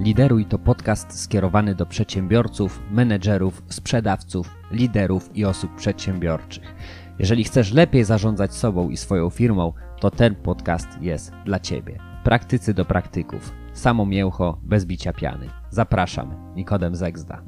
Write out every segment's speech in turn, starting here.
Lideruj to podcast skierowany do przedsiębiorców, menedżerów, sprzedawców, liderów i osób przedsiębiorczych. Jeżeli chcesz lepiej zarządzać sobą i swoją firmą, to ten podcast jest dla Ciebie. Praktycy do praktyków. Samo mięcho, bez bicia piany. Zapraszam, Nikodem Zegzda.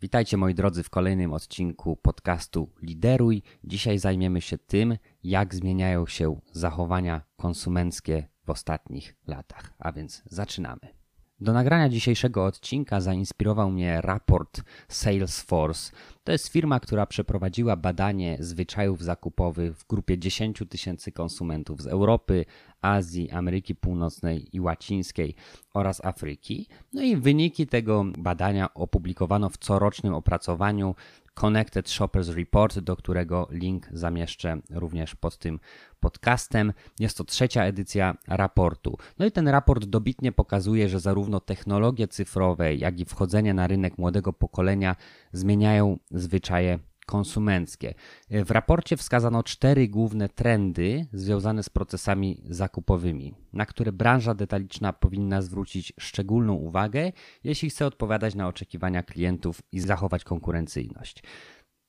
Witajcie moi drodzy w kolejnym odcinku podcastu Lideruj. Dzisiaj zajmiemy się tym, jak zmieniają się zachowania konsumenckie w ostatnich latach. A więc zaczynamy. Do nagrania dzisiejszego odcinka zainspirował mnie raport Salesforce. To jest firma, która przeprowadziła badanie zwyczajów zakupowych w grupie 10 tysięcy konsumentów z Europy, Azji, Ameryki Północnej i Łacińskiej oraz Afryki. No i wyniki tego badania opublikowano w corocznym opracowaniu Connected Shoppers Report, do którego link zamieszczę również pod tym podcastem. Jest to trzecia edycja raportu. No i ten raport dobitnie pokazuje, że zarówno technologie cyfrowe, jak i wchodzenie na rynek młodego pokolenia zmieniają zwyczaje konsumenckie. W raporcie wskazano cztery główne trendy związane z procesami zakupowymi, na które branża detaliczna powinna zwrócić szczególną uwagę, jeśli chce odpowiadać na oczekiwania klientów i zachować konkurencyjność.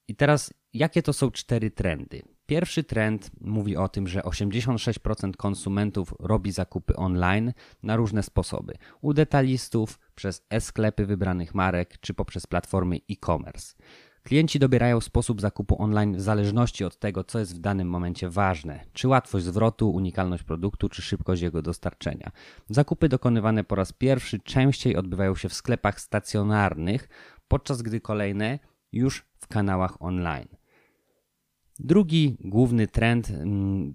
I teraz, jakie to są cztery trendy? Pierwszy trend mówi o tym, że 86% konsumentów robi zakupy online na różne sposoby. U detalistów, przez e-sklepy wybranych marek, czy poprzez platformy e-commerce. Klienci dobierają sposób zakupu online w zależności od tego, co jest w danym momencie ważne, czy łatwość zwrotu, unikalność produktu, czy szybkość jego dostarczenia. Zakupy dokonywane po raz pierwszy częściej odbywają się w sklepach stacjonarnych, podczas gdy kolejne już w kanałach online. Drugi główny trend mm,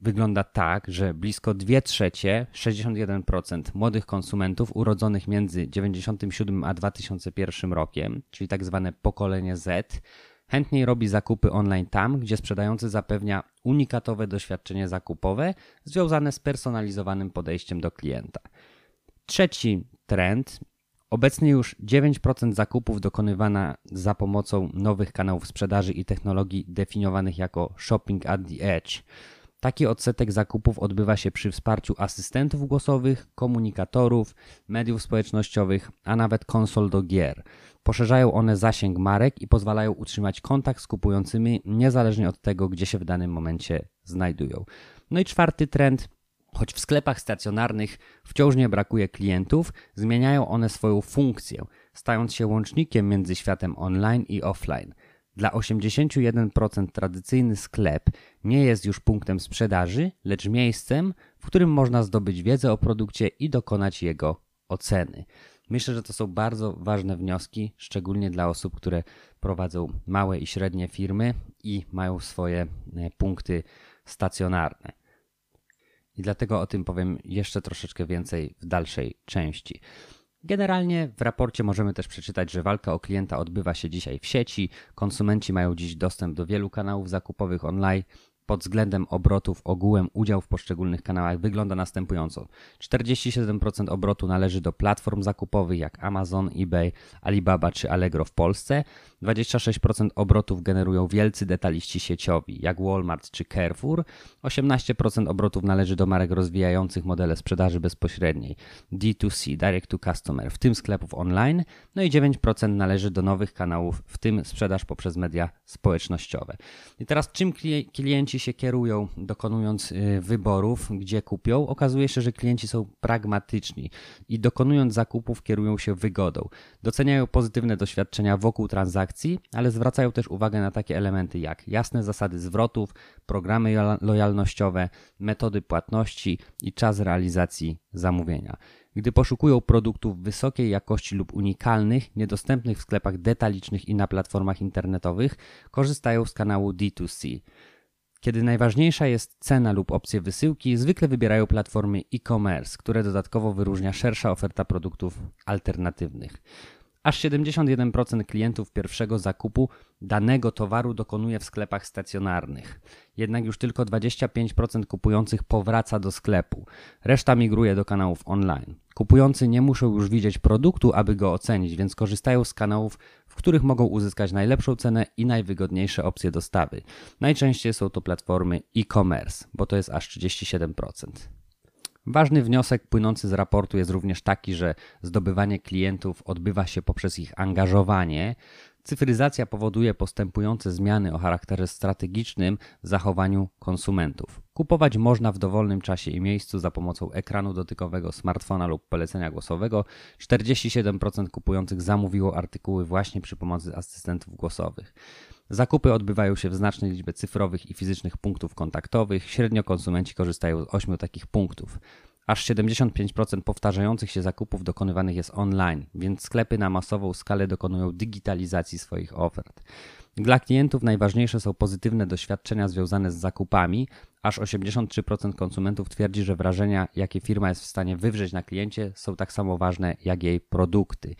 wygląda tak, że blisko 2 trzecie, 61% młodych konsumentów urodzonych między 97 a 2001 rokiem, czyli tak zwane pokolenie Z, chętniej robi zakupy online tam, gdzie sprzedający zapewnia unikatowe doświadczenie zakupowe związane z personalizowanym podejściem do klienta. Trzeci trend. Obecnie już 9% zakupów dokonywana za pomocą nowych kanałów sprzedaży i technologii definiowanych jako shopping at the edge. Taki odsetek zakupów odbywa się przy wsparciu asystentów głosowych, komunikatorów, mediów społecznościowych, a nawet konsol do gier. Poszerzają one zasięg marek i pozwalają utrzymać kontakt z kupującymi niezależnie od tego, gdzie się w danym momencie znajdują. No i czwarty trend. Choć w sklepach stacjonarnych wciąż nie brakuje klientów, zmieniają one swoją funkcję, stając się łącznikiem między światem online i offline. Dla 81% tradycyjny sklep nie jest już punktem sprzedaży, lecz miejscem, w którym można zdobyć wiedzę o produkcie i dokonać jego oceny. Myślę, że to są bardzo ważne wnioski, szczególnie dla osób, które prowadzą małe i średnie firmy i mają swoje e, punkty stacjonarne. I dlatego o tym powiem jeszcze troszeczkę więcej w dalszej części. Generalnie w raporcie możemy też przeczytać, że walka o klienta odbywa się dzisiaj w sieci. Konsumenci mają dziś dostęp do wielu kanałów zakupowych online, pod względem obrotów ogółem udział w poszczególnych kanałach wygląda następująco. 47% obrotu należy do platform zakupowych jak Amazon, eBay, Alibaba czy Allegro w Polsce. 26% obrotów generują wielcy detaliści sieciowi jak Walmart czy Carrefour. 18% obrotów należy do marek rozwijających modele sprzedaży bezpośredniej D2C, Direct to Customer, w tym sklepów online. No i 9% należy do nowych kanałów, w tym sprzedaż poprzez media społecznościowe. I teraz czym klienci się kierują, dokonując y, wyborów, gdzie kupią, okazuje się, że klienci są pragmatyczni i dokonując zakupów kierują się wygodą. Doceniają pozytywne doświadczenia wokół transakcji, ale zwracają też uwagę na takie elementy jak jasne zasady zwrotów, programy lojalnościowe, metody płatności i czas realizacji zamówienia. Gdy poszukują produktów wysokiej jakości lub unikalnych, niedostępnych w sklepach detalicznych i na platformach internetowych, korzystają z kanału D2C. Kiedy najważniejsza jest cena lub opcje wysyłki, zwykle wybierają platformy e-commerce, które dodatkowo wyróżnia szersza oferta produktów alternatywnych. Aż 71% klientów pierwszego zakupu danego towaru dokonuje w sklepach stacjonarnych. Jednak już tylko 25% kupujących powraca do sklepu. Reszta migruje do kanałów online. Kupujący nie muszą już widzieć produktu, aby go ocenić, więc korzystają z kanałów, których mogą uzyskać najlepszą cenę i najwygodniejsze opcje dostawy. Najczęściej są to platformy e-commerce, bo to jest aż 37%. Ważny wniosek płynący z raportu jest również taki, że zdobywanie klientów odbywa się poprzez ich angażowanie. Cyfryzacja powoduje postępujące zmiany o charakterze strategicznym w zachowaniu konsumentów. Kupować można w dowolnym czasie i miejscu za pomocą ekranu dotykowego smartfona lub polecenia głosowego. 47% kupujących zamówiło artykuły właśnie przy pomocy asystentów głosowych. Zakupy odbywają się w znacznej liczbie cyfrowych i fizycznych punktów kontaktowych. Średnio konsumenci korzystają z 8 takich punktów. Aż 75% powtarzających się zakupów dokonywanych jest online, więc sklepy na masową skalę dokonują digitalizacji swoich ofert. Dla klientów najważniejsze są pozytywne doświadczenia związane z zakupami. Aż 83% konsumentów twierdzi, że wrażenia, jakie firma jest w stanie wywrzeć na kliencie, są tak samo ważne jak jej produkty.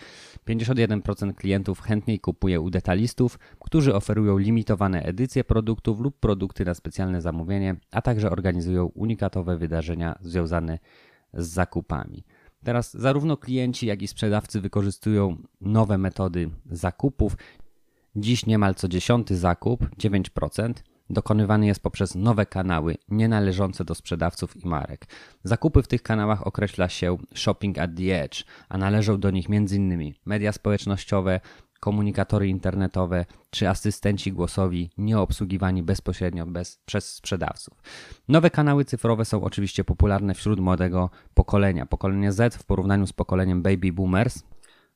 51% klientów chętniej kupuje u detalistów, którzy oferują limitowane edycje produktów lub produkty na specjalne zamówienie, a także organizują unikatowe wydarzenia związane z zakupami. Teraz zarówno klienci, jak i sprzedawcy wykorzystują nowe metody zakupów. Dziś niemal co dziesiąty zakup, 9%, dokonywany jest poprzez nowe kanały nienależące do sprzedawców i marek. Zakupy w tych kanałach określa się shopping at the edge, a należą do nich m.in. media społecznościowe, komunikatory internetowe czy asystenci głosowi nieobsługiwani bezpośrednio bez, przez sprzedawców. Nowe kanały cyfrowe są oczywiście popularne wśród młodego pokolenia. Pokolenie Z w porównaniu z pokoleniem baby boomers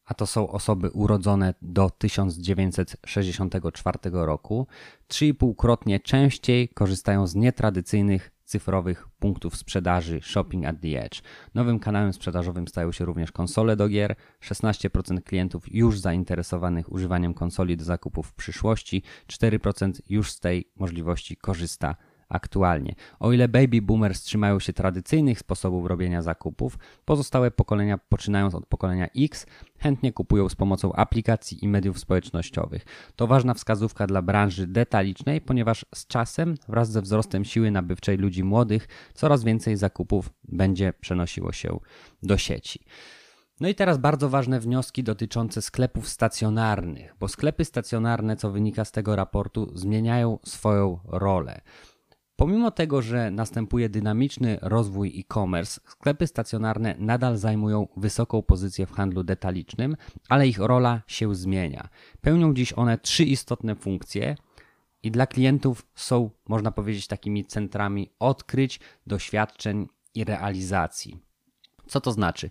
a to są osoby urodzone do 1964 roku, 3,5-krotnie częściej korzystają z nietradycyjnych cyfrowych punktów sprzedaży Shopping at the Edge. Nowym kanałem sprzedażowym stają się również konsole do gier. 16% klientów już zainteresowanych używaniem konsoli do zakupów w przyszłości, 4% już z tej możliwości korzysta aktualnie. O ile baby boomers trzymają się tradycyjnych sposobów robienia zakupów, pozostałe pokolenia, poczynając od pokolenia X, chętnie kupują z pomocą aplikacji i mediów społecznościowych. To ważna wskazówka dla branży detalicznej, ponieważ z czasem, wraz ze wzrostem siły nabywczej ludzi młodych, coraz więcej zakupów będzie przenosiło się do sieci. No i teraz bardzo ważne wnioski dotyczące sklepów stacjonarnych, bo sklepy stacjonarne, co wynika z tego raportu, zmieniają swoją rolę. Pomimo tego, że następuje dynamiczny rozwój e-commerce, sklepy stacjonarne nadal zajmują wysoką pozycję w handlu detalicznym, ale ich rola się zmienia. Pełnią dziś one trzy istotne funkcje i dla klientów są, można powiedzieć, takimi centrami odkryć, doświadczeń i realizacji. Co to znaczy?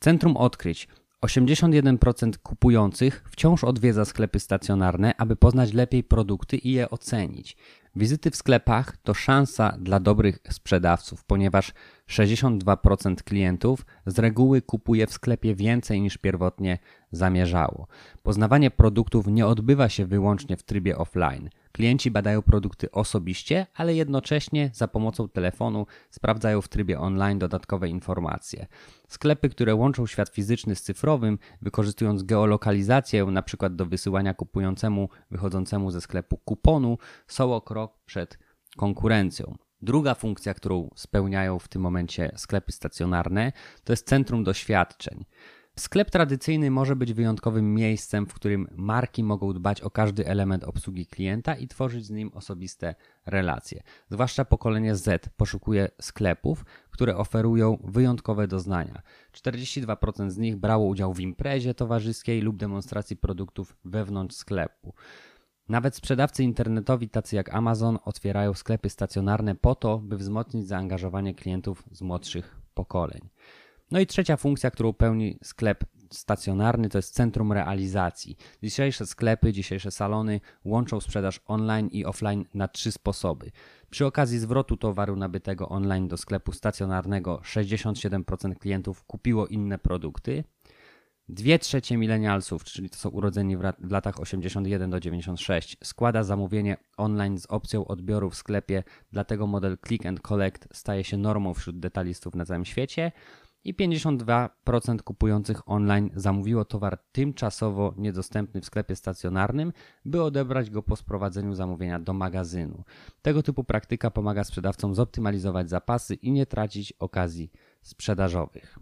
Centrum odkryć 81% kupujących wciąż odwiedza sklepy stacjonarne, aby poznać lepiej produkty i je ocenić. Wizyty w sklepach to szansa dla dobrych sprzedawców, ponieważ 62% klientów z reguły kupuje w sklepie więcej niż pierwotnie zamierzało. Poznawanie produktów nie odbywa się wyłącznie w trybie offline. Klienci badają produkty osobiście, ale jednocześnie za pomocą telefonu sprawdzają w trybie online dodatkowe informacje. Sklepy, które łączą świat fizyczny z cyfrowym, wykorzystując geolokalizację, np. do wysyłania kupującemu wychodzącemu ze sklepu kuponu, są o krok przed konkurencją. Druga funkcja, którą spełniają w tym momencie sklepy stacjonarne, to jest centrum doświadczeń. Sklep tradycyjny może być wyjątkowym miejscem, w którym marki mogą dbać o każdy element obsługi klienta i tworzyć z nim osobiste relacje. Zwłaszcza pokolenie Z poszukuje sklepów, które oferują wyjątkowe doznania. 42% z nich brało udział w imprezie towarzyskiej lub demonstracji produktów wewnątrz sklepu. Nawet sprzedawcy internetowi, tacy jak Amazon, otwierają sklepy stacjonarne po to, by wzmocnić zaangażowanie klientów z młodszych pokoleń. No i trzecia funkcja, którą pełni sklep stacjonarny, to jest centrum realizacji. Dzisiejsze sklepy, dzisiejsze salony łączą sprzedaż online i offline na trzy sposoby. Przy okazji zwrotu towaru nabytego online do sklepu stacjonarnego 67% klientów kupiło inne produkty. Dwie trzecie milenialsów, czyli to są urodzeni w, w latach 81 do 96, składa zamówienie online z opcją odbioru w sklepie, dlatego model click and collect staje się normą wśród detalistów na całym świecie i 52% kupujących online zamówiło towar tymczasowo niedostępny w sklepie stacjonarnym, by odebrać go po sprowadzeniu zamówienia do magazynu. Tego typu praktyka pomaga sprzedawcom zoptymalizować zapasy i nie tracić okazji sprzedażowych.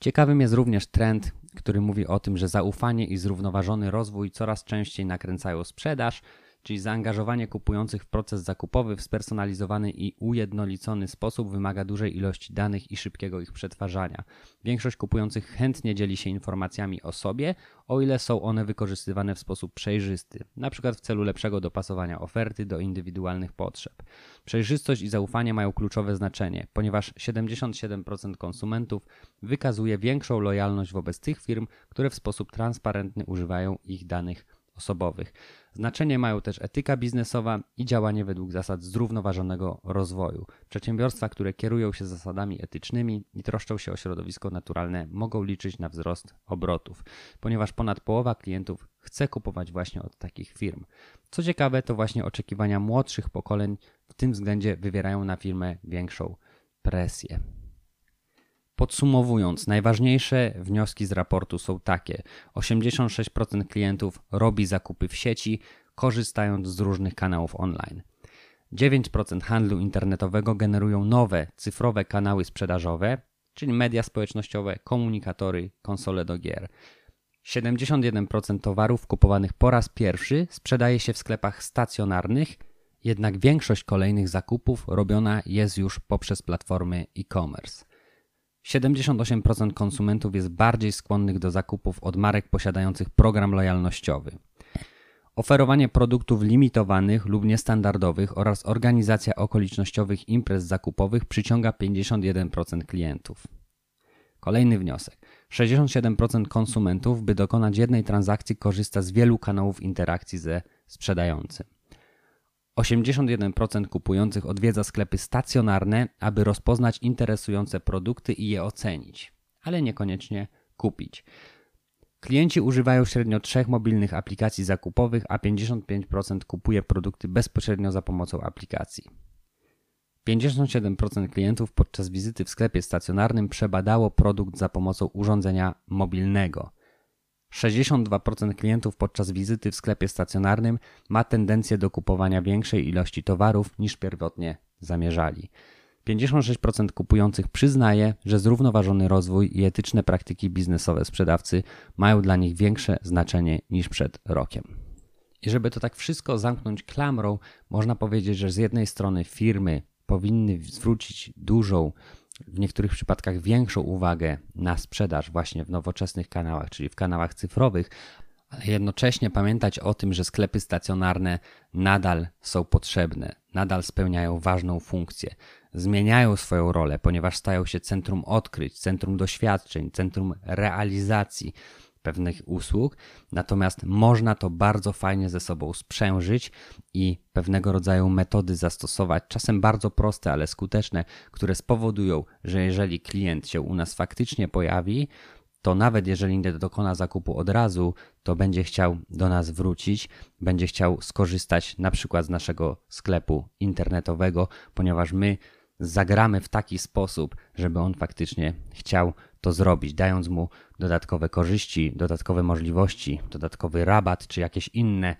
Ciekawym jest również trend, który mówi o tym, że zaufanie i zrównoważony rozwój coraz częściej nakręcają sprzedaż czyli zaangażowanie kupujących w proces zakupowy w spersonalizowany i ujednolicony sposób wymaga dużej ilości danych i szybkiego ich przetwarzania. Większość kupujących chętnie dzieli się informacjami o sobie, o ile są one wykorzystywane w sposób przejrzysty, np. w celu lepszego dopasowania oferty do indywidualnych potrzeb. Przejrzystość i zaufanie mają kluczowe znaczenie, ponieważ 77% konsumentów wykazuje większą lojalność wobec tych firm, które w sposób transparentny używają ich danych osobowych. Znaczenie mają też etyka biznesowa i działanie według zasad zrównoważonego rozwoju. Przedsiębiorstwa, które kierują się zasadami etycznymi i troszczą się o środowisko naturalne, mogą liczyć na wzrost obrotów, ponieważ ponad połowa klientów chce kupować właśnie od takich firm. Co ciekawe, to właśnie oczekiwania młodszych pokoleń w tym względzie wywierają na firmę większą presję. Podsumowując, najważniejsze wnioski z raportu są takie: 86% klientów robi zakupy w sieci, korzystając z różnych kanałów online. 9% handlu internetowego generują nowe cyfrowe kanały sprzedażowe, czyli media społecznościowe, komunikatory, konsole do gier. 71% towarów kupowanych po raz pierwszy sprzedaje się w sklepach stacjonarnych, jednak większość kolejnych zakupów robiona jest już poprzez platformy e-commerce. 78% konsumentów jest bardziej skłonnych do zakupów od marek posiadających program lojalnościowy. Oferowanie produktów limitowanych lub niestandardowych oraz organizacja okolicznościowych imprez zakupowych przyciąga 51% klientów. Kolejny wniosek. 67% konsumentów, by dokonać jednej transakcji, korzysta z wielu kanałów interakcji ze sprzedającym. 81% kupujących odwiedza sklepy stacjonarne, aby rozpoznać interesujące produkty i je ocenić, ale niekoniecznie kupić. Klienci używają średnio trzech mobilnych aplikacji zakupowych, a 55% kupuje produkty bezpośrednio za pomocą aplikacji. 57% klientów podczas wizyty w sklepie stacjonarnym przebadało produkt za pomocą urządzenia mobilnego. 62% klientów podczas wizyty w sklepie stacjonarnym ma tendencję do kupowania większej ilości towarów niż pierwotnie zamierzali. 56% kupujących przyznaje, że zrównoważony rozwój i etyczne praktyki biznesowe sprzedawcy mają dla nich większe znaczenie niż przed rokiem. I żeby to tak wszystko zamknąć klamrą, można powiedzieć, że z jednej strony firmy powinny zwrócić dużą w niektórych przypadkach większą uwagę na sprzedaż właśnie w nowoczesnych kanałach, czyli w kanałach cyfrowych, ale jednocześnie pamiętać o tym, że sklepy stacjonarne nadal są potrzebne, nadal spełniają ważną funkcję, zmieniają swoją rolę, ponieważ stają się centrum odkryć, centrum doświadczeń, centrum realizacji pewnych usług, natomiast można to bardzo fajnie ze sobą sprzężyć i pewnego rodzaju metody zastosować, czasem bardzo proste, ale skuteczne, które spowodują, że jeżeli klient się u nas faktycznie pojawi, to nawet jeżeli nie dokona zakupu od razu, to będzie chciał do nas wrócić, będzie chciał skorzystać na przykład z naszego sklepu internetowego, ponieważ my zagramy w taki sposób, żeby on faktycznie chciał to zrobić, dając mu dodatkowe korzyści, dodatkowe możliwości, dodatkowy rabat czy jakieś inne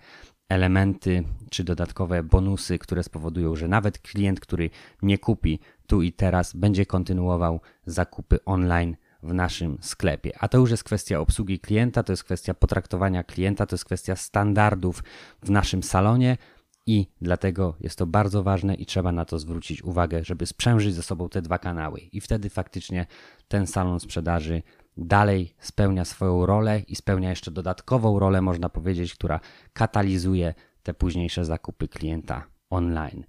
elementy czy dodatkowe bonusy, które spowodują, że nawet klient, który nie kupi tu i teraz, będzie kontynuował zakupy online w naszym sklepie. A to już jest kwestia obsługi klienta, to jest kwestia potraktowania klienta, to jest kwestia standardów w naszym salonie, i dlatego jest to bardzo ważne i trzeba na to zwrócić uwagę, żeby sprzężyć ze sobą te dwa kanały. I wtedy faktycznie ten salon sprzedaży dalej spełnia swoją rolę i spełnia jeszcze dodatkową rolę, można powiedzieć, która katalizuje te późniejsze zakupy klienta online.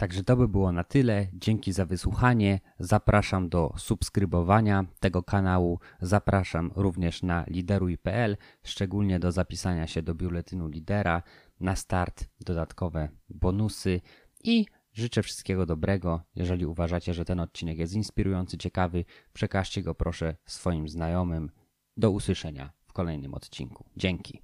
Także to by było na tyle. Dzięki za wysłuchanie. Zapraszam do subskrybowania tego kanału. Zapraszam również na lideruj.pl, szczególnie do zapisania się do biuletynu lidera na start dodatkowe bonusy i życzę wszystkiego dobrego. Jeżeli uważacie, że ten odcinek jest inspirujący, ciekawy, przekażcie go proszę swoim znajomym. Do usłyszenia w kolejnym odcinku. Dzięki.